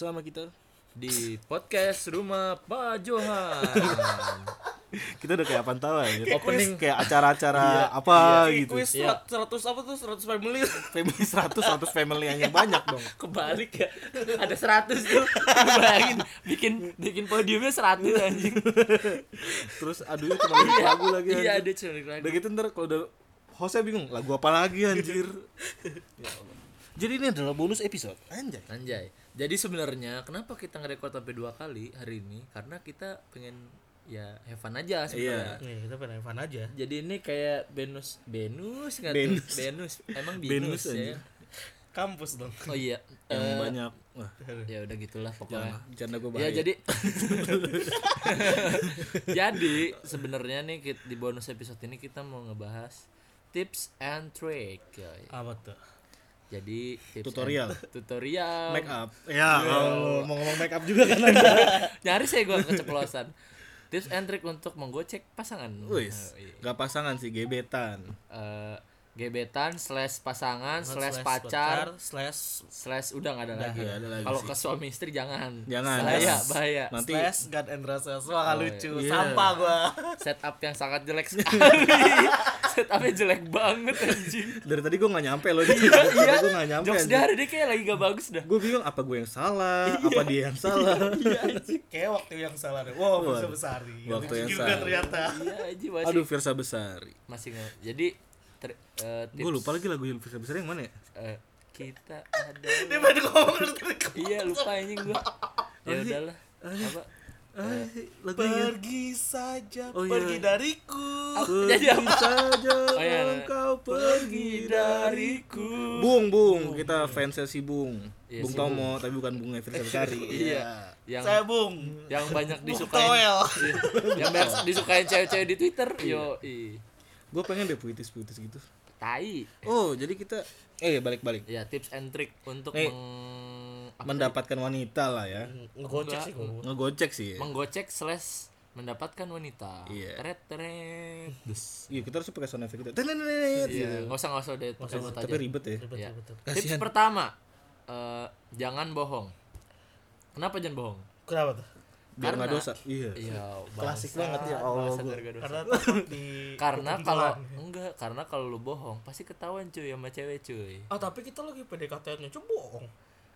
bersama kita. di podcast rumah Pak Johan. Kita udah kayak pantauan ya. Opening. kayak acara-acara apa gitu. Kuis Iya. 100 apa tuh 100 family. Family 100 100 family yang banyak dong. Kebalik ya. Ada 100 tuh. Bayangin bikin bikin podiumnya 100 anjing. Terus aduh cuma lirik lagu lagi. Iya, anjir. ada cuma lagi. Udah gitu ntar kalau udah hostnya bingung lagu apa lagi anjir. Ya Allah. Jadi ini adalah bonus episode. Anjay. Anjay. Jadi sebenarnya kenapa kita nge-record sampai dua kali hari ini? Karena kita pengen ya have fun aja sebenarnya. Nih, kita pengen fun aja. Jadi ini kayak Benus, Benus nggak Benus. tuh? Benus. Emang Benus Benus, ya. aja. Kampus dong. Oh iya. Yang Eh, banyak. Wah, ya udah gitulah pokoknya. jangan. Canda gue Ya bahaya. jadi Jadi sebenarnya nih di bonus episode ini kita mau ngebahas tips and trick. Apa tuh? Jadi tips Tutorial. tutorial. make up. Ya, Allah, mau ngomong make up juga kan Anda. Nyari saya gua keceplosan. tips and trick untuk menggocek pasangan. Wis, Oh, iya. gak pasangan sih, gebetan. Eh, gebetan slash pasangan slash, Slash pacar slash slash udah nggak ada Udah, lagi. nggak ada lagi Kalau ke suami istri jangan. Jangan. Bahaya, bahaya. Nanti slash God and Roses. Wah, Oh, lucu. iya. Sampah gua. setup yang sangat jelek sekali. Setupnya jelek banget anjing. dari tadi gue gak nyampe loh. Iya, Iya. gue gak nyampe. Jokes dia hari ini kayak lagi gak bagus dah. Gue bingung apa gue yang salah, apa dia yang salah. Kayak waktu yang salah deh. Wow, bisa besari. Waktu yang juga salah. ternyata. Iya aja masih Aduh, Virsa Besari. masih nggak. Jadi ter, eh, tips, Gue lupa lagi lagu yang Virsa Besari yang mana ya? eh, kita ada. Dia pengen ngomong iya lupa anjing gua. Ya udahlah. Apa? Yang Pergi saja, Oh, iya. pergi dariku. Jadi Pergi apa? saja Oh, iya, iya. engkau pergi dariku. Bung, Bung, kita fansnya si Bung. Iya, Bung si Tomo, tapi bukan Bung Virsa Besari. Iya. Yang Saya Bung. yang banyak Bung disukain. Iya. yang banyak disukain cewek-cewek di Twitter. Yo, i. Gue pengen deh puitis-puitis gitu. Tai. Oh, jadi kita eh balik-balik. Ya, tips and trick untuk Eh, meng Mendapatkan wanita lah ya. Ngegocek sih gua. Ngegocek sih. ya. menggocek slash mendapatkan wanita. Iya. Teret teret. Dus. Iya, kita harus pakai sound effect gitu. Tenenet, gitu. Iya, nggak usah nggak usah deh, Tapi ribet ya. Ribet, Iya. ribet, ribet. Tips pertama, eh, jangan bohong. Kenapa jangan bohong? Kenapa tuh? Biar nggak Karena- dosa. Iya. Iya, Klasik bangsa, banget ya Allah. dosa. Karena di Karena kalau enggak, karena kalau lu bohong pasti ketahuan cuy sama cewek cuy. Ah, tapi kita lagi PDKT-nya coba bohong.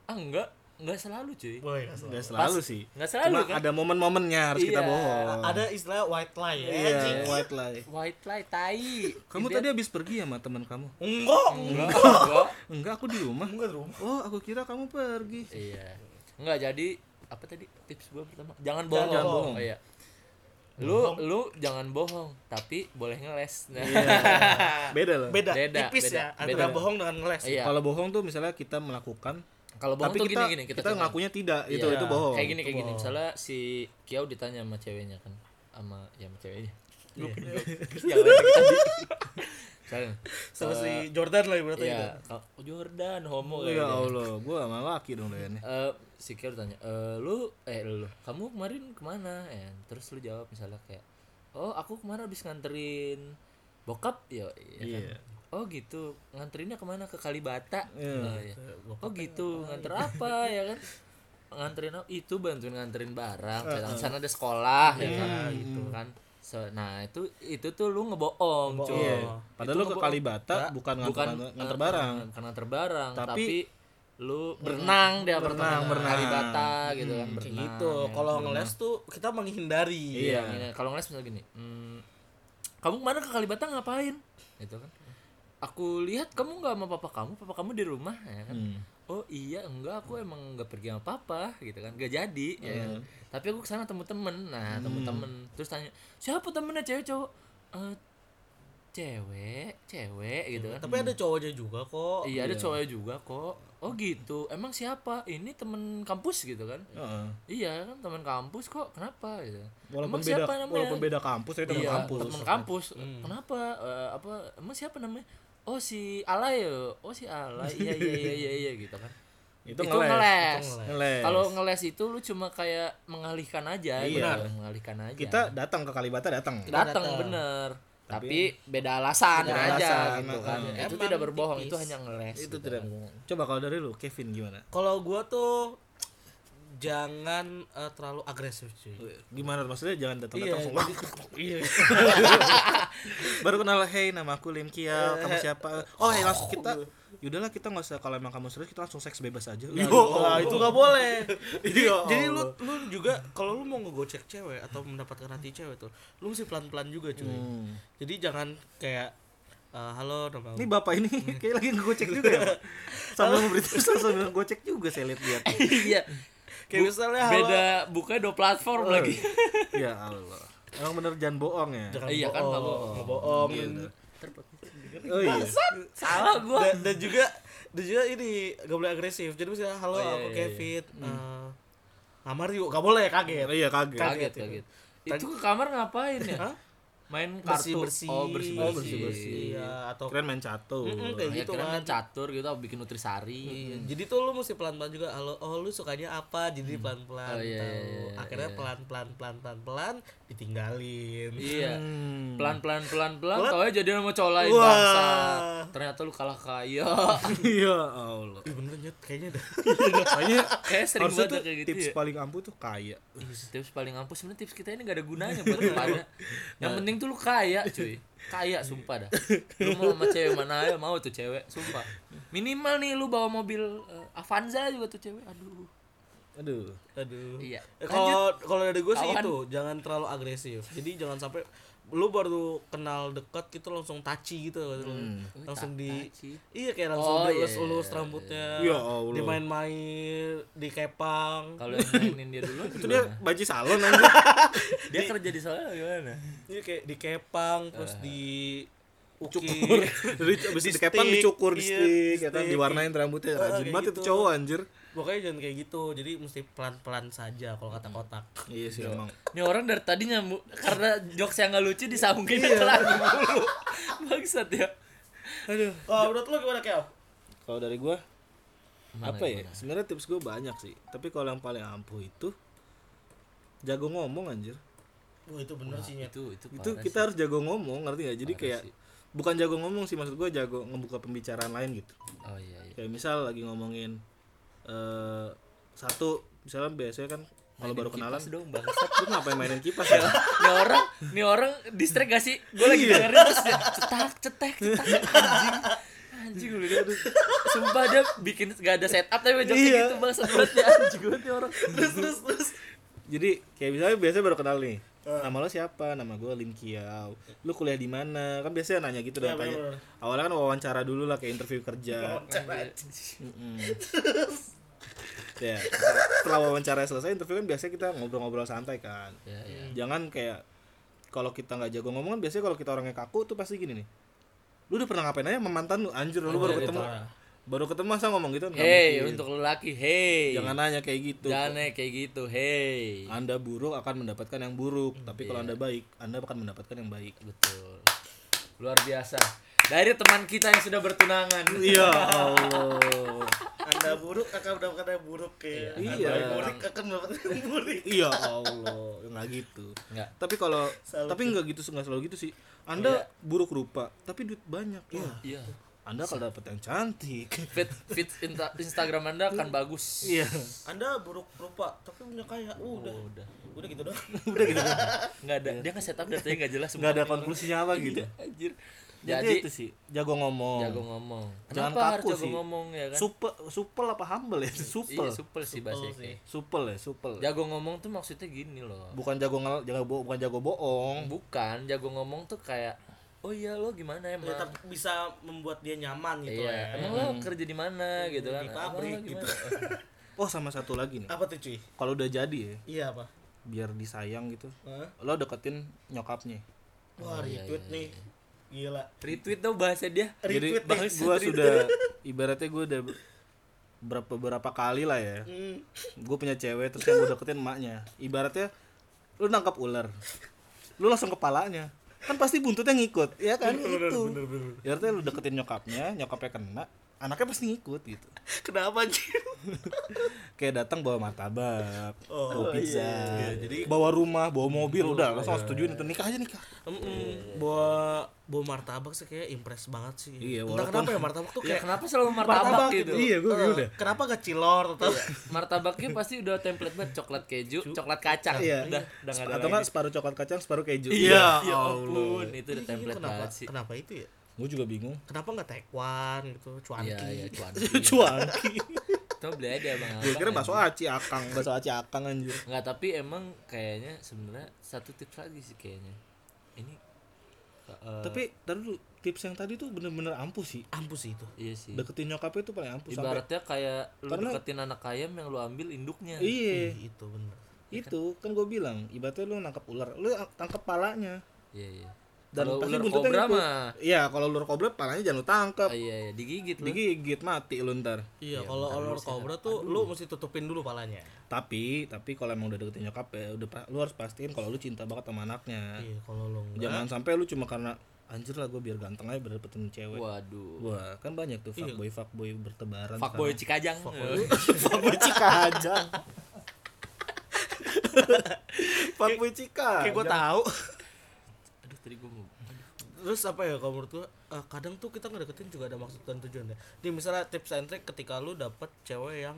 Ah enggak, enggak selalu cuy. Boy, nggak salah. Nggak selalu sih. Nggak selalu Cuma kan? ada momen-momennya harus kita Iya. bohong. Ada istilah white lie ya. Iya, anjing. white lie. White lie tai. Kamu Dia- tadi habis pergi sama teman kamu? Enggak. enggak, enggak. Enggak, aku di rumah. Enggak di rumah. Oh, aku kira kamu pergi. Iya. Enggak jadi apa tadi tips gua pertama? Jangan Jangan bohong. bohong. Oh iya. Lu lu jangan bohong, tapi boleh ngeles. Nah. Beda loh. Beda, Beda, tipis beda, ya antara beda. bohong dengan ngeles. Iya. Kalau bohong tuh misalnya kita melakukan Kalau bohong tapi tuh kita gini gini kita, kita, ngakunya tidak, itu Iya. itu bohong. Kayak gini kayak gini. bohong. Misalnya si Kiau ditanya sama ceweknya kan, sama ya sama ceweknya. Iya. Misalnya, Sama eh, si Jordan lah ibaratnya Iya, gitu. Kak- Jordan homo Ya kayaknya. Allah, gua sama laki dong doyannya. Eh, si Kiau ditanya, eh, lu eh lu, kamu kemarin ke mana? Eh, terus lu jawab misalnya kayak, oh aku kemarin habis nganterin bokap ya, iya kan? Iya. Oh gitu, nganterinnya ke mana ke Kalibata? Iya. Oh, iya. Oh gitu, nganter apa ya kan? Nganterin? Itu bantuin nganterin barang. Kayak sana ada sekolah ya kan, gitu kan. So, nah itu itu tuh lu ngebohong, cuy. Iya. Padahal Itu lu ke. Kalibata bukan bukan nganter eh, barang. bukan nganter barang, Tapi- tapi, lu berenang di apartemen berenang. Kalibata gitu kan, berenang. gitu. Kalau ngeles tuh kita menghindari. Iya. Iya, kalau ngeles misalnya gini, hmm, kamu ke mana ke Kalibata ngapain? Gitu kan. Aku lihat kamu nggak sama papa kamu, papa kamu di rumah, ya kan? Hmm. Oh iya, enggak, aku emang nggak pergi sama papa, gitu kan, nggak jadi, ya kan? Hmm. Tapi aku ke sana temu temen, nah temu temen, terus tanya siapa temennya cewek cowok? "Eh, cewek, cewek, gitu kan? Tapi ada cowoknya juga kok. Iya ada cowoknya juga kok. Oh gitu. Emang siapa? Ini temen kampus gitu kan? Heeh. Iya kan teman kampus kok. Kenapa gitu? Walaupun Emang beda siapa namanya? walaupun beda kampus tapi teman iya, kampus. temen kampus. Kenapa? Eh, apa? Emang siapa namanya? Oh si Alay ya. Oh si Alay. Iya iya iya iya iya gitu kan. Itu, Itu, ngeles. ngeles. Ngeles. Kalau ngeles itu lu cuma kayak mengalihkan aja. Iya. gitu. Mengalihkan aja. kita datang ke Kalibata datang. datang bener. Tapi, beda alasan Beda aja alasan, gitu kan. heeh. Itu tidak berbohong, tipis. itu hanya ngeles. itu gitu tidak kan. Coba kalau dari lu Kevin gimana? Kalau gua tuh jangan eh, terlalu agresif cuy. Gimana maksudnya jangan datang iya datang jadi- iya. Baru kenal hey nama aku Lim Kiao kamu siapa? Oh hey langsung kita yaudahlah kita nggak usah kalau emang kamu serius kita langsung seks bebas aja. Yo, ah, itu nggak boleh. Jadi, Ya jadi lu lu juga kalau lu mau ngegocek cewek atau mendapatkan hati cewek tuh, lu mesti pelan-pelan juga cuy. Hmm. Jadi jangan kayak eh, halo nama ini bapak ini kayak lagi ngegocek juga ya sambil memberitahu sambil ngegocek juga saya lihat-lihat iya kayak misalnya halo. beda buka dua platform lagi. Ya Allah emang bener jangan bohong ya? Jangan Iya kan, nggak bohong, bohong. nggak bohong. oh iya. Salah gua. Dan, dan juga dan juga ini gak boleh agresif. Jadi misalnya halo Oh, iya, aku iya, Kevin, eh, ngamar yuk, gak boleh kaget. Oh, iya kaget. Kaget ya. kaget. Itu ke kamar ngapain ya? Hah? Main Bersih kartu bersih, oh bersih Oh, bersih-bersih. Iya, atau keren main catur Mm-mm, kayak ya gitu kira kan. main catur gitu atau bikin nutrisari Iya, Jadi tuh lu mesti pelan-pelan juga. Halo, oh lu sukanya apa? Jadi pelan-pelan Oh, iya, tahu. iya, iya, Akhirnya pelan-pelan pelan-pelan pelan ditinggalin. iya Hmm. pelan pelan pelan pelan tau aja jadi sama cowok lain bangsa ternyata lu kalah kaya iya Allah. Ih bener nyet kayaknya dah. kayaknya kayak sering banget tuh kayak gitu tips ya. paling ampuh tuh kaya. Tips paling ampuh. Sebenarnya tips kita ini gak ada gunanya buat lu pada yang penting tuh lu kaya cuy. Kaya sumpah dah. Lu mau sama cewek mana aja mau tuh cewek sumpah. Minimal nih lu bawa mobil eh, Avanza juga tuh cewek. Aduh. Aduh. Aduh. iya. Eh, Kalau kalau dari gue sih Kawan. itu jangan terlalu agresif. Jadi jangan sampai lu baru kenal dekat gitu langsung touchy gitu langsung di Touchy. iya kayak langsung Oh, iya, dielus-elus iya, rambutnya Ya Allah. dimain-main dikepang. Kalau yang mainin dia dulu itu dia baji salon anjir dia kerja di sana gimana? Iya kayak dikepang terus di cukur abis Di dikepang stick, dicukur di iya, stick di ya kan? diwarnain rambutnya. Ah, rajin banget itu gitu. cowok anjir pokoknya jangan kayak gitu. Jadi mesti pelan-pelan saja kalau kata kotak. Iya sih emang. Ini orang dari tadi nyambung karena jokes yang gak lucu disambungin ke lagu mulu bangsat ya. Aduh. Oh menurut lu gimana Kel? kalau dari gua Gimana, apa ya? sebenarnya tips gua banyak sih. Tapi kalau yang paling ampuh itu jago ngomong anjir. Wah itu bener sih nyet. itu itu itu kita harus jago ngomong ngerti gak jadi Parah kayak sih. bukan jago ngomong sih maksud gua jago ngebuka pembicaraan lain gitu. Sih. oh iya iya. Kayak misal lagi ngomongin eh satu misalnya biasanya kan kalau baru kenalan Kipas dong bangsat. Lu ngapain mainin kipas ya? Nih orang, nih orang distrek gak sih? Gue lagi dengerin terus cetak, cetek, cetak, anjing. Anjing lu dia tuh. Sumpah dia bikin gak ada setup tapi jokesnya Iya. gitu bangsat banget ya anjing banget nih orang. terus terus terus. Jadi kayak misalnya biasanya baru kenal nih nama lo siapa? Nama gue Lim Kiao lu kuliah di mana? Kan biasanya nanya gitu Iya, dong tanya. awalnya kan wawancara dulu lah kayak interview kerja. Mm-mm. Ya setelah wawancara selesai interview kan biasanya kita ngobrol-ngobrol santai kan Ya, ya. jangan kayak kalau kita nggak jago ngomong kan biasanya kalau kita orangnya kaku tuh pasti gini nih lu udah pernah ngapain aja sama mantan lu anjir lu baru iya, ketemu parah. baru ketemu masa ngomong gitu nggak Hey, mungkin. untuk lelaki, hey. jangan nanya kayak gitu Jangan kayak gitu, hey. anda buruk akan mendapatkan yang buruk tapi Iya. kalau anda baik anda akan mendapatkan yang baik Betul. Luar biasa. Dari teman kita yang sudah bertunangan. iya Allah buruk akan mendapatkan yang buruk ya. Iya. Anda buruk akan mendapatkan yang buruk. Iya Allah. Nggak gitu. Enggak. tapi kalau tapi nggak gitu nggak selalu gitu sih. Anda buruk rupa tapi duit banyak. Ya Iya. anda kalau dapet yang cantik. Fit fit insta- Instagram Anda akan bagus. iya. Anda buruk rupa tapi punya kaya. Uh, udah. Oh, udah. udah gitu doang. Udah gitu Nggak ada. Dia nggak setup datanya nggak jelas. nggak ada konklusinya apa gitu. Anjir. Jadi, Jadi itu sih jago ngomong jago ngomong. Jangan Kenapa harus kaku jago sih. ngomong ya kan? supel supel apa humble ya supel Iya, supel sih bahasa sih. supel ya supel Jago ngomong tuh maksudnya gini loh. bukan jago ngel jago bo- bukan jago bohong Bukan, jago ngomong tuh kayak oh iya lo gimana emang? ya, tapi bisa membuat dia nyaman gitu iya, ya emang lo kerja di mana gitu kan? Di pabrik gitu. oh sama satu lagi nih apa tuh cuy kalau udah jadi ya iya apa biar disayang gitu Hah? lo deketin nyokapnya wah Oh, iya, retweet iya, nih gila. Retweet tuh bahasa dia. jadi Retweet nih. gua sudah ibaratnya gue udah berapa beberapa kali lah ya. Hmm. gue punya cewek terus yang gue deketin emaknya. Ibaratnya lu nangkap ular. Lu langsung kepalanya. Kan pasti buntutnya ngikut ya kan? Itu ibaratnya lu deketin nyokapnya nyokapnya kena anaknya pasti ngikut gitu kenapa anjir kayak datang bawa martabak Oh, bawa pizza iya. Jadi- bawa rumah bawa mobil udah langsung setujuin itu nikah aja nikah Mm-mm. bawa bau martabak sih kayak impress banget sih. Iya, Entah walaupun- kenapa ya martabak tuh Ya kayak kenapa selalu martabak gitu? Iya, gue Eh, udah. Kenapa gak cilor atau Martabaknya pasti udah template banget coklat keju, coklat kacang. Iya. Udah, udah nggak ada Atau enggak lagi. separuh coklat kacang, separuh keju. Iya, ya Allah. ampun, itu udah template kenapa, banget sih. Kenapa itu ya? Gue juga bingung. Kenapa nggak taekwan gitu, cuanki? Iya, iya, cuan. Cuanki. Itu beli aja bang. Gue kira bakso aci akang, bakso aci akang anjir. Enggak, tapi emang kayaknya sebenarnya satu tips lagi sih kayaknya. Ini eh, Tapi tadi dulu tips yang tadi tuh bener-bener ampuh sih. Ampuh sih itu. iya sih. Deketin nyokapnya tuh paling ampuh sampai. Ibaratnya kayak lu Karena- deketin anak ayam yang lu ambil induknya. Iya, Ih, itu bener. itu kan gue bilang, ibaratnya lu nangkap ular, lu tangkap palanya. Iya, iya. Dan Kalau pasti ular buntutnya kobra mah. Iya, kalau ular kobra palanya jangan lu tangkap. Ah, iya, iya, digigit lu. Digigit mati lu ntar. Iya, kalau ular kobra tuh lu mesti tutupin dulu palanya. Tapi, tapi kalau emang udah deketin nyokap ya udah lu harus pastiin kalau lu cinta banget sama anaknya. Iya, kalau lu enggak Jangan sampai lu cuma karena anjir lah gue biar ganteng aja biar dapetin cewek. Waduh. Wah, kan banyak tuh fuckboy fuckboy bertebaran. Fuckboy sekarang. Cikajang. fuckboy Cikajang. fuckboy Cikajang. kayak gua tahu. Gua mau Terus apa ya kalau menurut gua eh, kadang tuh kita ngedeketin juga ada maksud dan tujuan ya. Nih misalnya tips and trick ketika lu dapet cewek yang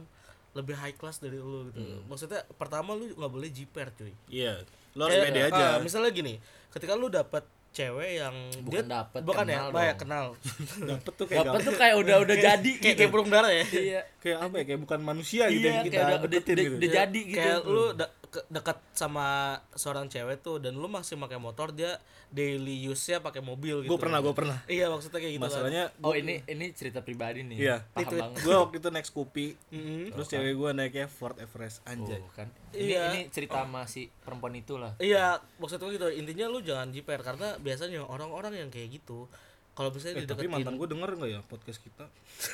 lebih high class dari lu gitu. Maksudnya pertama lu nggak boleh jiper cuy. Iya, lu harus Kayak, pede ah, aja. misalnya gini, ketika lu dapet cewek yang Bukan dapet, bukan ya, kenal ya, dong. kenal. Dapet tuh kayak Dapet tuh kayak udah udah jadi kayak gitu. kayak burung dara ya. Iya. kayak apa ya? Kayak bukan manusia gitu Iya, yang kita kayak udah, udah, deketin udah, gitu. udah jadi gitu. Kayak lu ke- dekat sama seorang cewek tuh dan lu masih pakai motor dia daily use-nya pakai mobil gitu. Gue pernah, gue pernah. Iya, maksudnya kayak gitu kan. Masalahnya Oh ini ini cerita pribadi nih. Iya. Paham banget. gue waktu itu naik Scoopy, Mm-mm. terus cewek gue naiknya Ford Everest anjay. Oh, kan. Ini Iya. ini cerita sama si perempuan itu lah. Iya, maksud gue gitu. Intinya lu jangan jiper karena biasanya orang-orang yang kayak gitu kalau misalnya Eh, tapi dideketin mantan gue denger nggak ya podcast kita?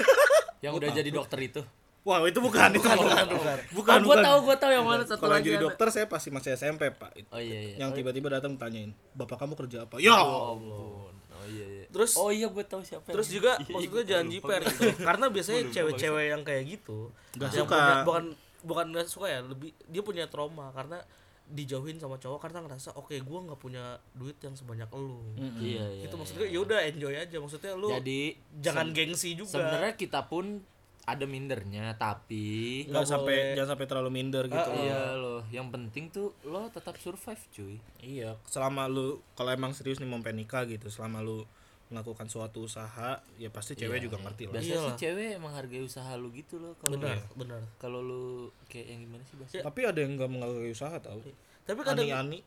Yang udah jadi dokter itu. Wah itu bukan, itu bukan, bukan, bukan, bukan. oh, gua tahu, gua tahu yang mana satu Kalau lagi. jadi dokter saya pasti masih SMP pak. Oh iya iya. Yang tiba-tiba datang tanyain, bapak kamu kerja apa? Ya. Oh, ampun. Oh iya iya. Terus- Oh iya gua tahu siapa. Terus yang- juga Iya, iya, maksudnya gua jangan jiper gitu. Karena biasanya cewek-cewek yang kayak gitu Nggak yang suka. punya- bukan bukan nggak suka ya, lebih dia punya trauma karena dijauhin sama cowok karena ngerasa oke gua nggak punya duit yang sebanyak lu. Iya iya. itu maksudnya ya udah enjoy aja maksudnya lu Jadi jangan gengsi juga. sebenarnya kita pun ada mindernya tapi Nggak sampai boleh. jangan sampai terlalu minder gitu. iya loh, yang penting tuh lo tetap survive cuy. Iya, selama lu kalau emang serius nih mau pengen nikah gitu, selama lu melakukan suatu usaha, ya pasti cewek juga ngerti lah. Biasanya sih cewek emang hargai usaha lu gitu loh kalau benar, benar. kalau lu kayak yang gimana sih bahasa Tapi ada yang nggak menghargai usaha tau. Tapi kadang Ani-ani.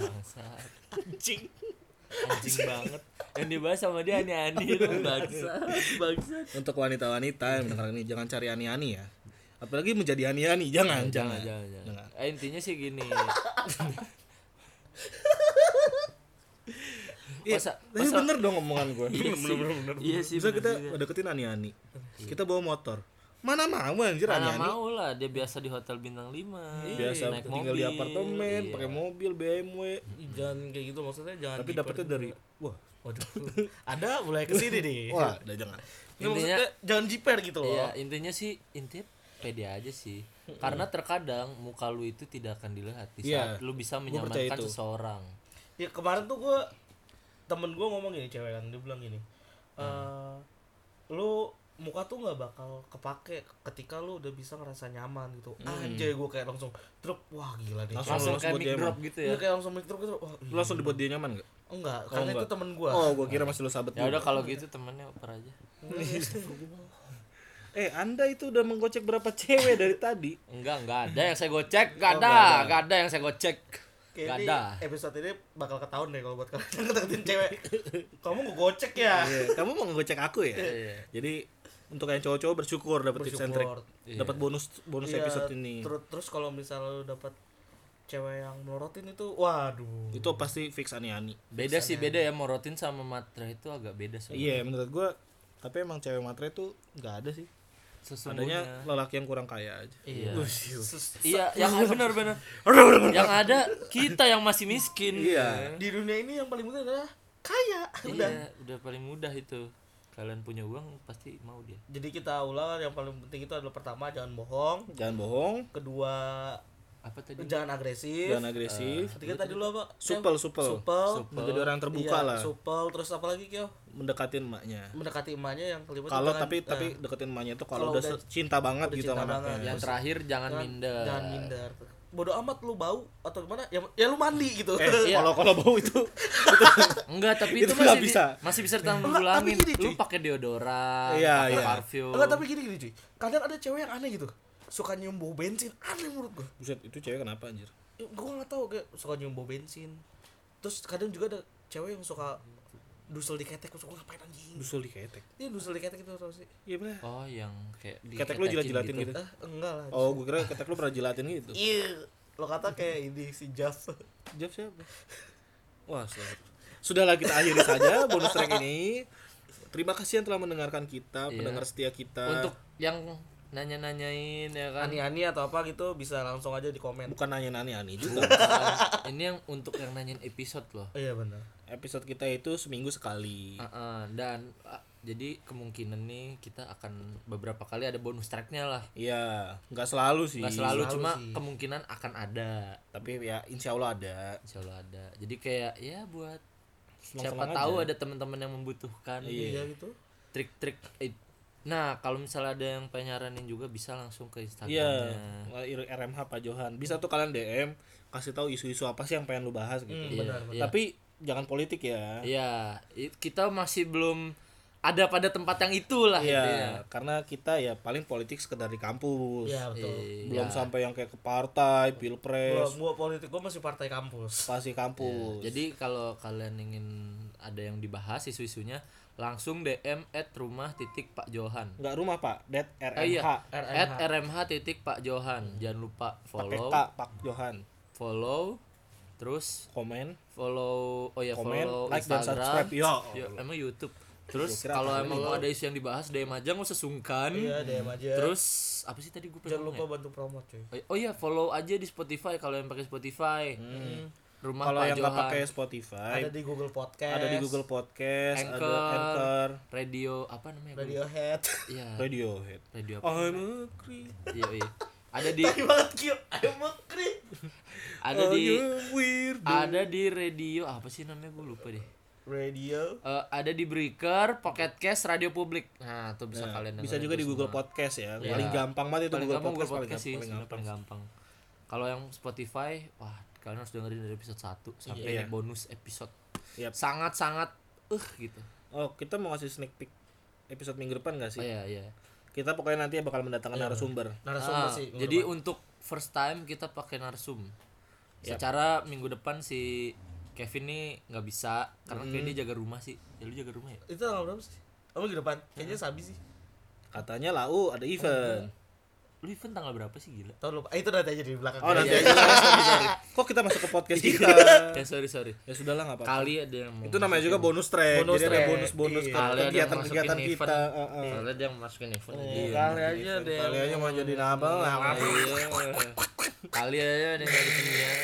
bangsat anjing anjing banget yang dibahas sama dia ani-ani lu bangsat bangsat Untuk wanita-wanita yang mendengar ini jangan cari ani-ani ya. Apalagi menjadi ani-ani, jangan, jangan. jangan jangan, Jangan. Eh, intinya sih gini Iya, Masa- tapi masa- bener dong omongan gue. iya sih iya sih Bisa bener kita juga. deketin ani-ani. Kita bawa motor. Mana mau anjir Mana ani-ani. mau lah dia biasa di hotel bintang 5 Biasa naik tinggal di mobil, apartemen, iya. pakai mobil BMW. jangan kayak gitu maksudnya jangan Tapi dapetnya juga. dari wah, waduh ada mulai ke sini nih wah, udah jangan. Nggak, maksudnya jangan jiper gitu loh Iya, intinya sih intinya pede aja sih. Karena terkadang muka lu itu tidak akan dilihat di Iya, saat lu bisa menyamankan seseorang. ya kemarin tuh gue temen gue ngomong gini cewek kan dia bilang gini Hmm. lu muka tuh nggak bakal kepake ketika lu udah bisa ngerasa nyaman gitu anjay gue kayak langsung truk wah gila deh Langsung Langsung lu kayak mic drop gitu Iya ya. kayak langsung mic truk gitu wah Lu langsung dibuat dia nyaman gak? enggak karena enggak. itu temen gue Oh, gua kira masih lu sahabat Ya udah kalau gitu temennya oper aja. Eh, Anda itu udah menggocek berapa cewek dari tadi? Enggak, enggak ada yang saya gocek, enggak Oh, ada, nggak ada. enggak ada yang saya gocek. Kayak Enggak ini ada. episode ini bakal ketahuan deh kalau buat kalian yang ngedeketin cewek kamu gue gocek ya Iya, kamu mau ngegocek aku ya? Iya. Jadi untuk yang cowok-cowok bersyukur dapat tips and trick. Bersyukur. Dapat bonus bonus Iya, episode ini. Terus terus kalau misalnya lu dapat cewek yang melorotin itu waduh. Itu pasti fix ani-ani. Beda sih, beda ya morotin sama matre itu agak beda sih. Iya, menurut gua tapi emang cewek matre itu nggak ada sih. Sesungguhnya Adanya lelaki yang kurang kaya aja. Iya. Sus- Iya, yang benar benar. yang ada kita yang masih miskin. Iya. Di dunia ini yang paling penting adalah kaya. Udah. Iya, udah paling mudah itu. Kalian punya uang pasti mau dia. Jadi kita ulang yang paling penting itu adalah pertama jangan bohong, Jangan bohong. kedua apa tadi? jangan agresif. Jangan agresif. Ketiga tadi lu apa? Supel supel. supel. Menjadi orang yang terbuka Iya, lah. supel. Terus apa lagi kyo? Mendekatin emaknya. Mendekati emaknya yang kelima kalau jangan- tapi eh, tapi deketin emaknya itu kalau udah, cinta banget udah gitu cinta sama banget. anaknya yang terakhir jangan minder. jangan minder bodoh amat lu bau atau gimana ya ya lu mandi gitu eh Iya. kalau kalau bau itu enggak tapi itu, masih bisa. Di, masih bisa ditanggulangi gini, lu cuy. pakai deodoran Iya, pakai iya. parfum enggak tapi gini gini cuy kadang ada cewek yang aneh gitu suka nyium bau bensin aneh menurut gua buset itu cewek kenapa anjir Ya, gua nggak tahu kayak suka nyium bau bensin terus kadang juga ada cewek yang suka dusel di ketek suka ngapain anjing? Dusul di ketek? Iya dusel di ketek itu tau sih. Iya bener. Oh yang kayak ketek lu jilat-jilatin gitu, eh enggak lah oh gue kira ketek lu pernah jilatin gitu? Iya lo kata kayak ini si Jaf Jawab siapa? Wah selamat. Sudahlah kita akhiri saja bonus track ini. Terima kasih yang telah mendengarkan kita Iya. pendengar setia kita. Untuk yang nanya-nanyain ya kan? Ani-ani atau apa gitu bisa langsung aja di komen. Bukan nanya nanya ani juga. Ini yang untuk yang nanyain episode loh. Oh, iya benar episode kita itu seminggu sekali. Ah, ah, dan ah, jadi kemungkinan nih kita akan beberapa kali ada bonus tracknya lah. Iya nggak selalu sih. Nggak selalu, selalu cuma sih. kemungkinan akan ada. Tapi ya insya Allah ada. Insya Allah ada. Jadi kayak ya buat Senang-senang siapa aja. tahu ada teman-teman yang membutuhkan. Iya. iya gitu. Trik-trik eh, nah kalau misalnya ada yang pengen nyaranin juga bisa langsung ke iya instagramnya RMH Pak Johan. Bisa tuh kalian DM kasih tahu isu-isu apa sih yang pengen lu bahas gitu. Hmm, Iya, benar, iya. tapi jangan politik ya Iya, kita masih belum ada pada tempat yang itulah Iya, intinya. karena kita ya paling politik sekedar di kampus. iya betul Iya. Belum sampai yang kayak ke partai, gua, pilpres, gua politik gua masih partai kampus pasti kampus. Jadi kalau kalian ingin ada yang dibahas isu-isunya langsung DM at rumah titik Pak Johan. nggak rumah Pak, det RMH. Eh, iya, RMH. at RMH titik Pak Johan. Jangan lupa follow, Pak Johan. follow, terus Komen, follow, oh ya komen, follow like dan Instagram. subscribe. Yo. Yo, emang YouTube. Terus kalau emang mau ada isu yang dibahas DM aja nggak usah sungkan. iya DM aja Terus apa sih tadi gue jangan lupa ngomong bantu promote cuy ya? Oh iya follow aja di Spotify kalau yang pakai Spotify. Rumah Kalau yang nggak pakai Spotify, ada di Google Podcast ada di Google Podcast, Anchor, ada Anchor, radio apa namanya? Radiohead Iya. Radiohead. Radio apa? I'm a creep. Iya, iya. Ada di banget ada di I am weirdo. ada di radio apa sih namanya gue lupa deh. radio Eh, ada di Breaker, Pocket Cast, Radio Publik. Nah, tuh bisa Nah, kalian bisa juga di Google semua. Podcast ya. Iya. Paling gampang banget itu paling Google gampang Podcast, Google paling Podcast sih, gampang, paling gampang. Kalau yang Spotify, wah kalian harus dengerin dari episode 1 sampai ini bonus episode. Yap. Sangat-sangat uh gitu. Oh, kita mau ngasih sneak peek episode minggu depan gak sih? Oh iya iya. Kita pokoknya nanti bakal mendatangkan narasumber. narasumber Ah, sih jadi untuk first time kita pakai narsum. Secara minggu depan si Kevin nih nggak bisa karena kayak dia jaga rumah sih. Ya lu jaga rumah ya? itu tanggal berapa sih oh minggu depan kayaknya sabi sih Katanya lau ada event. Lu event tanggal berapa sih gila? Tahu lupa. Eh, itu nanti aja di belakang. Oh, nanti Iya, aja. iya. Kok kita masuk ke podcast kita? Ya sorry sorry. ya sudahlah nggak apa-apa. Kali ada yang mau Itu namanya juga bonus track. Bonus Jadi ada track. bonus-bonus Iya. ke Kali ada yang kegiatan-kegiatan masukin kita. event. Heeh. Kali ada yang masukin event. Iya, kali aja deh. Kali aja mau jadi? Iya. Kali aja ada yang dari penyiar.